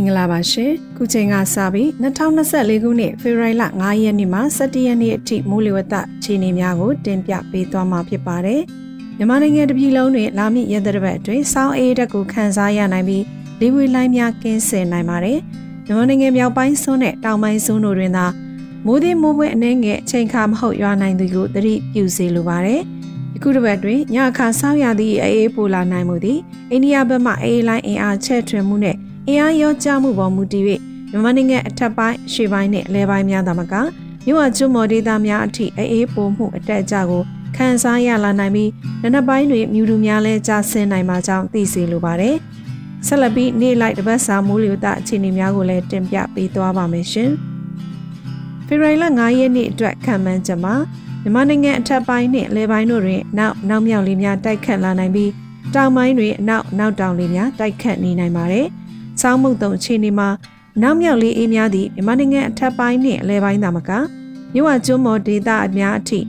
င်္ဂလာပါရှင်ခုချိန်ကစပြီး2024ခုနှစ်ဖေဖော်ဝါရီလ9ရက်နေ့မှ17ရက်နေ့အထိမိုးလေဝသအခြေအနေများကိုတင်ပြပေးသွားမှာဖြစ်ပါတယ်မြန်မာနိုင်ငံတပြည်လုံးတွင်လာမည့်ရက်သတ္တပတ်အတွင်းစောင်းအေးတက်ကိုခန်းစားရနိုင်ပြီးလေဝေလိုင်းများကင်းစင်နိုင်ပါတယ်မြန်မာနိုင်ငံမြောက်ပိုင်းစွန်းနဲ့တောင်ပိုင်းစွန်းတို့တွင်သာမိုးသည်မိုးပွဲအနှဲငယ်အချိန်ခါမဟုတ်ရွာနိုင်သူကိုသတိပြုစေလိုပါတယ်ယခုတစ်ပတ်တွင်ညအခါဆောင်းရသည့်အေးပိုလာနိုင်မှုသည်အိန္ဒိယဘက်မှအေးလိုင်းအင်အားချဲ့ထွင်မှုနဲ့ အင်အားရောကြမှုပေါ်မူတည်၍မြန်မာနိုင်ငံအထက်ပိုင်းအရှေ့ပိုင်းနဲ့အလဲပိုင်းများသာမကမြို့အကျွမော်ဒေသများအထိအေးပိုမှုအတက်အကျကိုခံစားရလာနိုင်ပြီးနနက်ပိုင်းတွင်မြူတူများလဲကျဆင်းနိုင်မှာကြောင်းသိစေလိုပါတယ်။ဆက်လက်ပြီးနေ့လိုက်တပတ်စာမိုးလေဝသအခြေအနေများကိုလည်းတင်ပြပေးသွားပါမယ်ရှင်။ဖေဖော်ဝါရီလ9ရက်နေ့အတွက်ခံမှန်းချက်မှာမြန်မာနိုင်ငံအထက်ပိုင်းနဲ့အလဲပိုင်းတို့တွင်နောက်နောက်မြောက်လေးများတိုက်ခတ်လာနိုင်ပြီးတောင်ပိုင်းတွင်အနောက်နောက်တောင်လေးများတိုက်ခတ်နေနိုင်ပါတယ်။ စောင်းမုတ်တုံအခြေအနေမှာနောက်မြောက်လေးအေးများသည့်မြန်မာနိုင်ငံအထက်ပိုင်းနှင့်အလဲပိုင်းသာမကမြို့ဝကျွန်းမော်ဒေသအများအထိ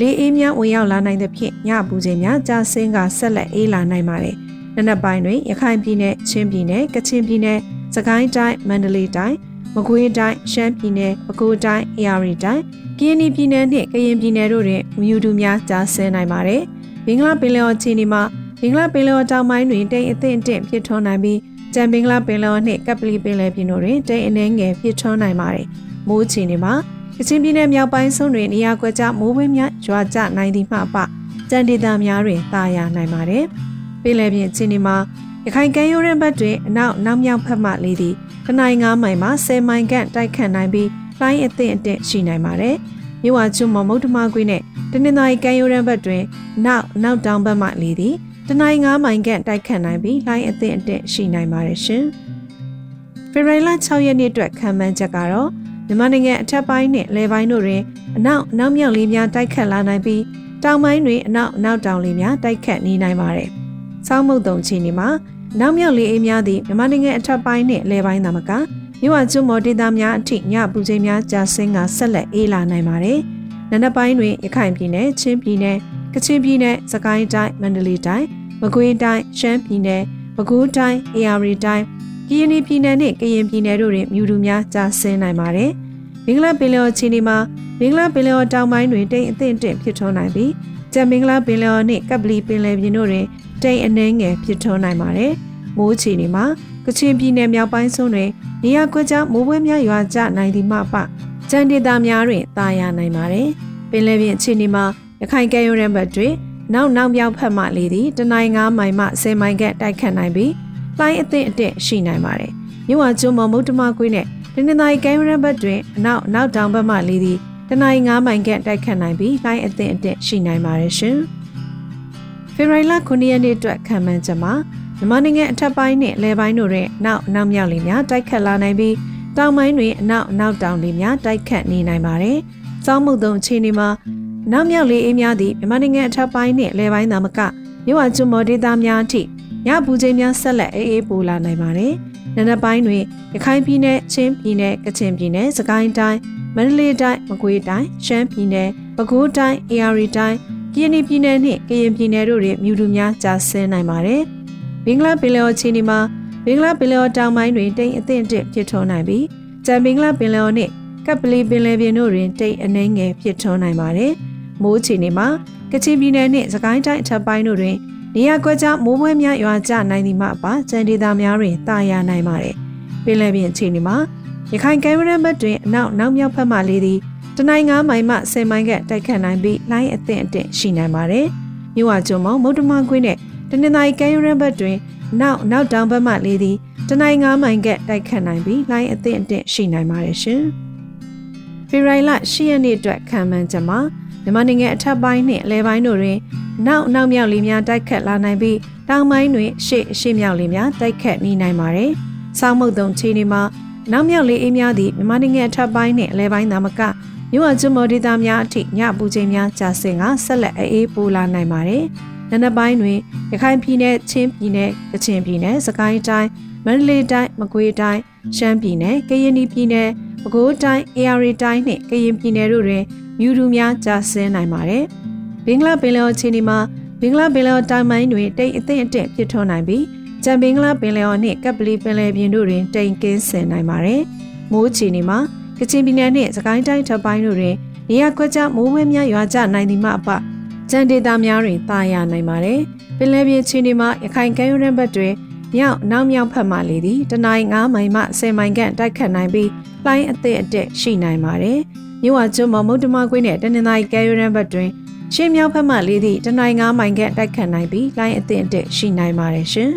လေးအေးများဝင်ရောက်လာနိုင်သဖြင့်ညပူချိန်များကြာဆင်းကဆက်လက်အေးလာနိုင်ပါတယ်။နနက်ပိုင်းတွင်ရခိုင်ပြည်နယ်၊ချင်းပြည်နယ်၊ကချင်ပြည်နယ်၊စကိုင်းတိုင်း၊မန္တလေးတိုင်း၊မကွေးတိုင်း၊ရှမ်းပြည်နယ်၊ပဲခူးတိုင်း၊အေရီတိုင်း၊ကရင်ပြည်နယ်နှင့်ကရင်ပြည်နယ်တို့တွင်မယူတူများကြာဆင်းနိုင်ပါတယ်။ဘင်္ဂလားပင်လယ်အော်ခြေနေမှာဘင်္ဂလားပင်လယ်အော်တောင်ပိုင်းတွင်တိမ်အထင်တင့်ဖြစ်ထွန်းနိုင်ပြီး ကြံပင်ကလာပင်လယ်နှင့်ကပ်ပလီပင်လယ်ပြင်တို့တွင်တိမ်အနှဲငယ်ပြစ်ထွန်းနိုင်ပါတယ်။မိုးချီနေမှာကချင်ပြည်နယ်မြောက်ပိုင်းဆုံးတွင်နေရာကွက်ကြားမိုးဝင်းများရွာကျနိုင်သည့်မှပကြံဒေသများတွင်တာယာနိုင်ပါတယ်။ပင်လယ်ပြင်ချင်းဒီမှာရခိုင်ကမ်းရိုးတန်းဘက်တွင်အနောက်နောက်မြောက်ဖက်မှလေးသည်တနိုင်း9မိုင်မှ10မိုင်ခန့်တိုက်ခတ်နိုင်ပြီးလိုင်းအသင့်အင့်ရှိနိုင်ပါတယ်။မြဝကျွန်းမမုတ်တမကွေးနဲ့တနင်္သာရီကမ်းရိုးတန်းဘက်တွင်နောက်နောက်တောင်ဘက်မှလေးသည် တနိုင်9မိုင်ခန့်တိုက်ခတ်နိုင်ပြီးလိုင်းအသင့်အတင့်ရှိနိုင်ပါတယ်ရှင်။ဖေဖော်ဝါရီလ6ရက်နေ့အတွက်ခံမှန်းချက်ကတော့မြန်မာနိုင်ငံအထက်ပိုင်းနဲ့လယ်ပိုင်းတို့တွင်အနောက်အနောက်မြောက်လေးများတိုက်ခတ်လာနိုင်ပြီးတောင်ပိုင်းတွင်အနောက်အနောက်တောင်လေးများတိုက်ခတ်နေနိုင်ပါတယ်။ဆောင်းမုတ်တုံချီနေမှာနောက်မြောက်လေးအေးများသည့်မြန်မာနိုင်ငံအထက်ပိုင်းနဲ့လယ်ပိုင်းသာမကမြို့ဝကျွန်းမော်ဒေသများအထိညပူချိန်များကြာဆင်းကဆက်လက်အေးလာနိုင်ပါတယ်။နနက်ပိုင်းတွင်ရခိုင်ပြည်နယ်၊ချင်းပြည်နယ်၊ ကချင်ပြည်နယ်၊စကိုင်းတိုင်း၊မန္တလေးတိုင်းမကွေးတိုင်းရှမ်းပြည်နယ်ပဲခူးတိုင်းအေရီတိုင်းကရင်ပြည်နယ်နဲ့ကရင်ပြည်နယ်တို့တွင်မြူတူများကြာဆင်းနိုင်ပါတယ်။မင်္ဂလာပင်လယ်ချီနေမှာမင်္ဂလာပင်လယ်တောင်ပိုင်းတွင်တိမ်အထင်တင့်ဖြစ်ထွန်းနိုင်ပြီးကြံမင်္ဂလာပင်လယ်နှင့်ကပလီပင်လယ်ပြင်တို့တွင်တိမ်အနှဲငယ်ဖြစ်ထွန်းနိုင်ပါတယ်။မိုးချီနေမှာကချင်ပြည်နယ်မြောက်ပိုင်းဆုံးတွင်နေရာကွက်ကြားမိုးပွဲများရွာကျနိုင်သည်မှပကြံဒေသများတွင်တာယာနိုင်ပါတယ်။ပင်လယ်ပြင်အခြေအနေမှာ ရခိုင်ကဲရိုးရန်ဘတ်တွင်နောက်နောက်မြောက်ဖက်မှလေးသည်တနိုင်9မိုင်မှ10မိုင်ခန့်တိုက်ခတ်နိုင်ပြီးလိုင်းအသင့်အတင့်ရှိနိုင်ပါတယ်။မြို့ဝကျွန်းမမုတ်တမကွေးနဲ့တနင်္သာရီကဲမရဘတ်တွင်အနောက်နောက်တောင်ဘက်မှလေးသည်တနိုင်9မိုင်ခန့်တိုက်ခတ်နိုင်ပြီးလိုင်းအသင့်အတင့်ရှိနိုင်ပါတယ်ရှင်။ဖေဖော်ဝါရီလ9ရက်နေ့အတွက်ခံမှန်းချက်မှာမြန်မာနိုင်ငံအထက်ပိုင်းနဲ့အလဲပိုင်းတို့တွင်နောက်နောက်မြောက်လေးများတိုက်ခတ်လာနိုင်ပြီးတောင်ပိုင်းတွင်အနောက်နောက်တောင်လေးများတိုက်ခတ်နေနိုင်ပါတယ်။စောင်းမှုသုံအခြေအနေမှာ နောက်မြောက်လေးအေးများသည့်မြန်မာနိုင်ငံအထက်ပိုင်းနှင့်လယ်ပိုင်းသာမကမြို့ဝကျွန်းမော်ဒေသများအထိညပူချိန်များဆက်လက်အေးအေးပူလာနိုင်ပါတယ်။နံနက်ပိုင်းတွင်ရခိုင်ပြည်နယ်၊ချင်းပြည်နယ်၊ကချင်ပြည်နယ်၊စကိုင်းတိုင်း၊မန္တလေးတိုင်း၊မကွေးတိုင်း၊ရှမ်းပြည်နယ်၊ပဲခူးတိုင်း၊အေရီတိုင်း၊ကရင်ပြည်နယ်နှင့်ကရင်ပြည်နယ်တို့တွင်မြူတူများကြာဆင်းနိုင်ပါတယ်။ဘင်္ဂလားပင်လယ်အော်ချီနီမှာဘင်္ဂလားပင်လယ်အော်တောင်ပိုင်းတွင်တိမ်အထင်အင့်ဖြစ်ထွန်းနိုင်ပြီးကြံဘင်္ဂလားပင်လယ်အော်နှင့်ကပ်ပလီပင်လယ်ပြင်တို့တွင်တိမ်အနှဲငယ်ဖြစ်ထွန်းနိုင်ပါတယ်။ မိုးချီနေမှာကချင်ပြည်နယ်နှင့်စကိုင်းတိုင်းအထက်ပိုင်းတို့တွင်နေရာကွက်ကြားမိုးပွဲများရွာကျနိုင်သည်မှအပါကျန်ဒေသများတွင်တာယာနိုင်ပါတယ်။ပင်လယ်ပြင်အခြေအနေမှာရခိုင်ကမ်းရိုးတန်းဘက်တွင်အနောက်နောက်မြောက်ဘက်မှလေးသည်တနိုင်း9မိုင်မှ10မိုင်ကတိုက်ခတ်နိုင်ပြီးလိုင်းအသင့်အင့်ရှိနိုင်ပါတယ်။မြို့ဝကျွန်းမောင်မုတ်တမကွင်းနဲ့တနင်္သာရီကမ်းရိုးတန်းဘက်တွင်နောက်နောက်တောင်ဘက်မှလေးသည်တနိုင်း9မိုင်ကတိုက်ခတ်နိုင်ပြီးလိုင်းအသင့်အင့်ရှိနိုင်ပါတယ်ရှင်။ဖေရိုင်လ10ရက်နေ့အတွက်ခံမှန်းချက်မှာ မြန်မာနိုင်ငံအထက်ပိုင်းနှင့်အလဲပိုင်းတို့တွင်နောက်နောက်မြောက်လေးများတိုက်ခတ်လာနိုင်ပြီးတောင်ပိုင်းတွင်ရှေ့ရှေ့မြောက်လေးများတိုက်ခတ်နေနိုင်ပါတယ်။စောင်းမုတ်တုံခြေနေမှာနောက်မြောက်လေးအေးများသည့်မြန်မာနိုင်ငံအထက်ပိုင်းနှင့်အလဲပိုင်းသာမကမြို့အကျွမော်ဒေသများအထိညပူချိန်များကြာဆင်ကဆက်လက်အေးပူလာနိုင်ပါတယ်။နံနက်ပိုင်းတွင်ရခိုင်ပြည်နယ်၊ချင်းပြည်နယ်၊ကချင်ပြည်နယ်၊စကိုင်းတိုင်း၊မန္တလေးတိုင်း၊မကွေးတိုင်း၊ရှမ်းပြည်နယ်၊ကရင်ပြည်နယ်၊ပဲခူးတိုင်း၊အေရီတိုင်းနှင့်ကရင်ပြည်နယ်တို့တွင် မြူတူများကြာဆင်းနိုင်ပါတယ်။ဘင်္ဂလားပင်လယ်အခြေအနေမှာဘင်္ဂလားပင်လယ်တိုင်မိုင်းတွင်တိတ်အသင့်အတင့်ဖြစ်ထွန်းနိုင်ပြီးကြံပင်ကလာပင်လယ်ော်နှင့်ကပ်ပလီပင်လယ်ပြင်တို့တွင်တိမ်ကင်းဆင်နိုင်ပါတယ်။မိုးချီနေမှာကချင်ပြည်နယ်နှင့်စကိုင်းတိုင်းထပ်ပိုင်းတို့တွင်နေရာကွက်ကြားမိုးဝဲများရွာကျနိုင်သည်မှအပကြံဒေတာများတွင်တာယာနိုင်ပါတယ်။ပင်လယ်ပြင်ချီနေမှာရခိုင်ကမ်းရိုးတန်းဘက်တွင်မြောက်နောက်မြောက်ဖက်မှလေသည်တနင်္ဂနွေမိုင်မှ10မိုင်ခန့်တိုက်ခတ်နိုင်ပြီးလှိုင်းအသည့်အတက်ရှိနိုင်ပါတယ်။ မြို့ဝကျွန်းမမုတ်တမကွင်းနဲ့တနင်္သာရီကဲရိုးရန်ဘက်တွင်ရှေ့မြောက်ဖက်မှလေသည့်တနင်္ဂနွေမိုင်ခန့်တိုက်ခတ်နိုင်ပြီးလှိုင်းအသည့်အတက်ရှိနိုင်ပါတယ်ရှင်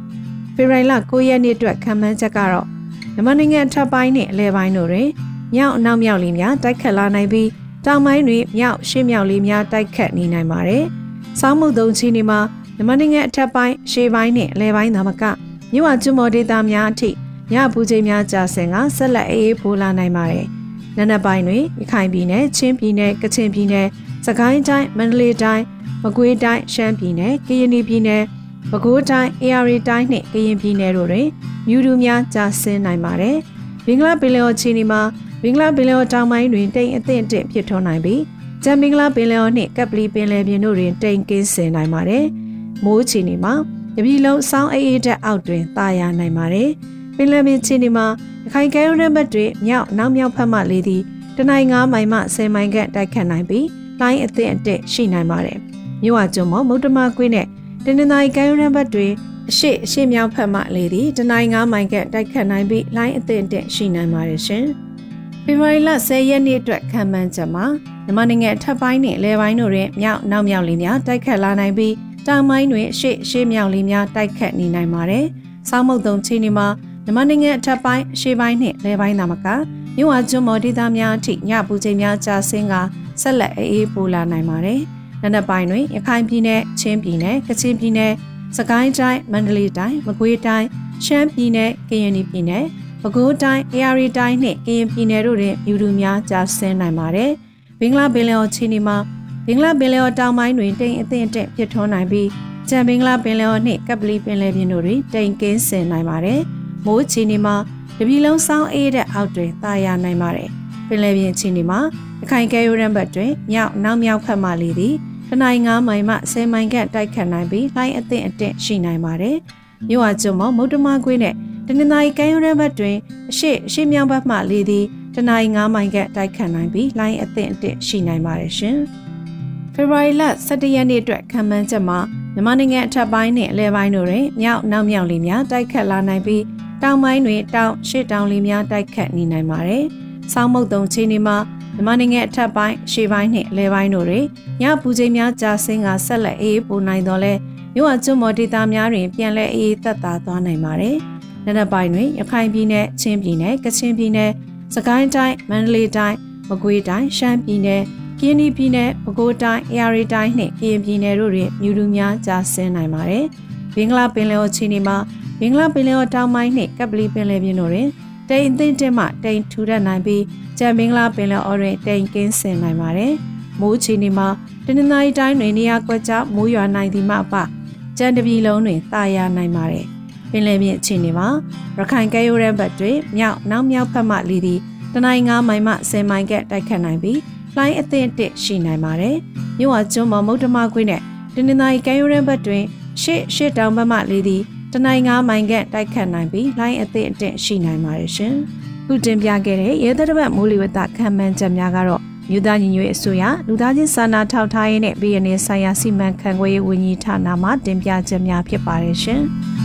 ။ဖေရိုင်လ9ရက်နေ့အတွက်ခံမှန်းချက်ကတော့မြန်မာနိုင်ငံထပ်ပိုင်းနဲ့အလဲပိုင်းတို့တွင်မြောက်အနောက်မြောက်လေးများတိုက်ခတ်လာနိုင်ပြီးတောင်ပိုင်းတွင်မြောက်ရှေ့မြောက်လေးများတိုက်ခတ်နေနိုင်ပါတယ်။စောင်းမှုသုံးချီနေမှာမြန်မာနိုင်ငံအထက်ပိုင်းရှေ့ပိုင်းနဲ့အလဲပိုင်းသာမကမြို့ဝကျွန်းမော်ဒေသများအထိညပူချိန်များကြာဆင်ကဆက်လက်အေးအေးဖိုးလာနိုင်ပါတယ်။ နနက်ပိုင်းတွင်ရခိုင်ပြည်နယ်၊ချင်းပြည်နယ်၊ကချင်ပြည်နယ်၊စကိုင်းတိုင်း၊မန္တလေးတိုင်း၊မကွေးတိုင်း၊ရှမ်းပြည်နယ်၊ကရင်ပြည်နယ်၊ပဲခူးတိုင်း၊အေရီတိုင်းနှင့်ကရင်ပြည်နယ်တို့တွင်မြူတူများကြာဆင်းနိုင်ပါတယ်။ဘင်္ဂလားပင်လယ်အော်ချီနီမှာဘင်္ဂလားပင်လယ်အော်တောင်ပိုင်းတွင်တိမ်အသင့်အင့်ဖြစ်ထွန်းနိုင်ပြီးကြံမင်္ဂလာပင်လယ်အော်နှင့်ကပ်ပလီပင်လယ်ပြင်တို့တွင်တိမ်ကင်းဆင်နိုင်ပါတယ်။မိုးချီနီမှာတပြည်လုံးစောင်းအေးအေးတက်အောက်တွင်တာယာနိုင်ပါတယ်။ပင်လယ်ပြင်ချီနီမှာ ရခိုင်ကဲရုံးတဲ့ဘက်တွင်မြောက်နောက်မြောက်ဖက်မှလေးသည်တနိုင်9မိုင်မှ10မိုင်ခန့်တိုက်ခတ်နိုင်ပြီးလိုင်းအသင့်အတက်ရှိနိုင်ပါတယ်။မြို့ဝကျွန်းမမုတ်တမကွေးနဲ့တနင်္သာရီကဲရုံးတဲ့ဘက်တွင်အရှိအရှိမြောက်ဖက်မှလေးသည်တနိုင်9မိုင်ခန့်တိုက်ခတ်နိုင်ပြီးလိုင်းအသင့်အတက်ရှိနိုင်ပါတယ်ရှင်။ဖေဖော်ဝါရီလ10ရက်နေ့အတွက်ခံမှန်းချက်မှာမြန်မာနိုင်ငံအထက်ပိုင်းနဲ့အလဲပိုင်းတို့တွင်မြောက်နောက်မြောက်လေးများတိုက်ခတ်လာနိုင်ပြီးတောင်ပိုင်းတွင်ရှေ့ရှေ့မြောက်လေးများတိုက်ခတ်နေနိုင်ပါတယ်။စောင်းမုတ်တုံချီနေမှာ မြန်မာနိုင်ငံအထက်ပိုင်းရှေ့ပိုင်းနှင့်လယ်ပိုင်းသာမကမြို့ဝကျွန်းမော်ဒေသများအထိညပူချိန်များကြာဆင်းကဆက်လက်အေးပိုလာနိုင်ပါတယ်။နနက်ပိုင်းတွင်ရခိုင်ပြည်နယ်၊ချင်းပြည်နယ်၊ကချင်ပြည်နယ်၊စကိုင်းတိုင်း၊မန္တလေးတိုင်း၊မကွေးတိုင်း၊ရှမ်းပြည်နယ်၊ကရင်ပြည်နယ်၊ပဲခူးတိုင်း၊အေရီတိုင်းနှင့်ကရင်ပြည်နယ်တို့တွင်မြူတူများကြာဆင်းနိုင်ပါတယ်။ဘင်္ဂလားပင်လယ်အော်ချီနီမှာဘင်္ဂလားပင်လယ်အော်တောင်ပိုင်းတွင်တိမ်အထင်အတက်ဖြစ်ထွန်းနိုင်ပြီးကြံဘင်္ဂလားပင်လယ်အော်နှင့်ကပလီပင်လယ်ပြင်တို့တွင်တိမ်ကင်းဆင်နိုင်ပါတယ်။ မိုးချီနေမှာတပြည်လုံးစောင်းအေးတဲ့အောက်တွင်တာယာနိုင်ပါတယ်။ပင်လယ်ပြင်ချီနေမှာအခိုင်ကဲရိုးရန်ဘတ်တွင်မြောက်နောက်မြောက်ဖက်မှလေးသည်တနိုင်း9မိုင်မှ10မိုင်ခန့်တိုက်ခတ်နိုင်ပြီးလှိုင်းအသင့်အတင့်ရှိနိုင်ပါတယ်။မြို့ဝကျွန်းမမုတ်တမကွေးနဲ့တနင်္သာရီကမ်းရိုးတန်းဘက်တွင်အရှိအရှိမြောက်ဘက်မှလေးသည်တနိုင်း9မိုင်ခန့်တိုက်ခတ်နိုင်ပြီးလှိုင်းအသင့်အတင့်ရှိနိုင်ပါတယ်ရှင်။ဖေဖော်ဝါရီလ17ရက်နေ့အတွက်ခံမှန်းချက်မှာမြန်မာနိုင်ငံအထက်ပိုင်းနဲ့အလဲပိုင်းတို့တွင်မြောက်နောက်မြောက်လေးများတိုက်ခတ်လာနိုင်ပြီး တောင်ပိုင်းတွင်တောင်ရှေ့တောင်လေးများတိုက်ခတ်နေနိုင်ပါတယ်။ဆောင်းမုတ်တုံချင်းဒီမှာမြန်မာနိုင်ငံအထက်ပိုင်းရှေ့ပိုင်းနဲ့အလဲပိုင်းတို့တွင်ညပူချိန်များကြာဆင်းကဆက်လက်အေးပူနိုင်တော့လဲမြို့အကျွန်းမော်ဒေတာများတွင်ပြန်လဲအေးသက်သာသွားနိုင်ပါတယ်။နနက်ပိုင်းတွင်ရခိုင်ပြည်နယ်ချင်းပြည်နယ်ကချင်ပြည်နယ်စကိုင်းတိုင်းမန္တလေးတိုင်းမကွေးတိုင်းရှမ်းပြည်နယ်ကင်းဒီပြည်နယ်ပဲခူးတိုင်းအေရီတိုင်းနှင့်ကရင်ပြည်နယ်တို့တွင်မြူတူများကြာဆင်းနိုင်ပါတယ်။ဘင်္ဂလားပင်လယ်အော်ချီနေမှာ ဘင်္ဂလားပင်လယ်အော်တောင်ပိုင်းနှင့်ကပလီပင်လယ်ပြင်တို့တွင်တိမ်အသင့်တက်မှတိမ်ထူထပ်နိုင်ပြီးကြံဘင်္ဂလားပင်လယ်အော်တွင်တိမ်ကင်းဆင်နိုင်ပါတယ်။မိုးချီနေမှာတနင်္သာရီတိုင်းတွင်နေရာကွက်ကြားမိုးရွာနိုင်သည်မှအပကြံတပြည်လုံးတွင်တာယာနိုင်ပါတယ်။ပင်လယ်ပြင်အခြေအနေမှာရခိုင်ကဲရိုးရန်ဘတ်တွင်မြောက်နောက်မြောက်ဖက်မှလီသည်တနိုင်း9မိုင်မှ10မိုင်ကတိုက်ခတ်နိုင်ပြီးလှိုင်းအသင့်တစ်ရှိနိုင်ပါတယ်။မြို့ဝကျွန်းမမုတ်တမခွေးနဲ့တနင်္သာရီကမ်းရိုးတန်းဘက်တွင်ရှေ့ရှေ့တောင်ဘက်မှလေးသည် တနိုင်ငါမိုင်ကတိုက်ခတ်နိုင်ပြီးလှိုင်းအသင့်အတင့်ရှိနိုင်ပါတယ်ရှင်။ခုတင်ပြခဲ့တဲ့ရဲသက်တစ်မိုးလေဝသခံမှန်းချက်များကတော့မြို့သားညီညွတ်ရေးအစိုးရလူသားချင်းစာနာထောက်ထားရေးနဲ့ပြည်내ဆိုင်ရာစီမံခန့်ခွဲရေးဝန်ကြီးဌာနမှတင်ပြချက်များဖြစ်ပါတယ်ရှင်။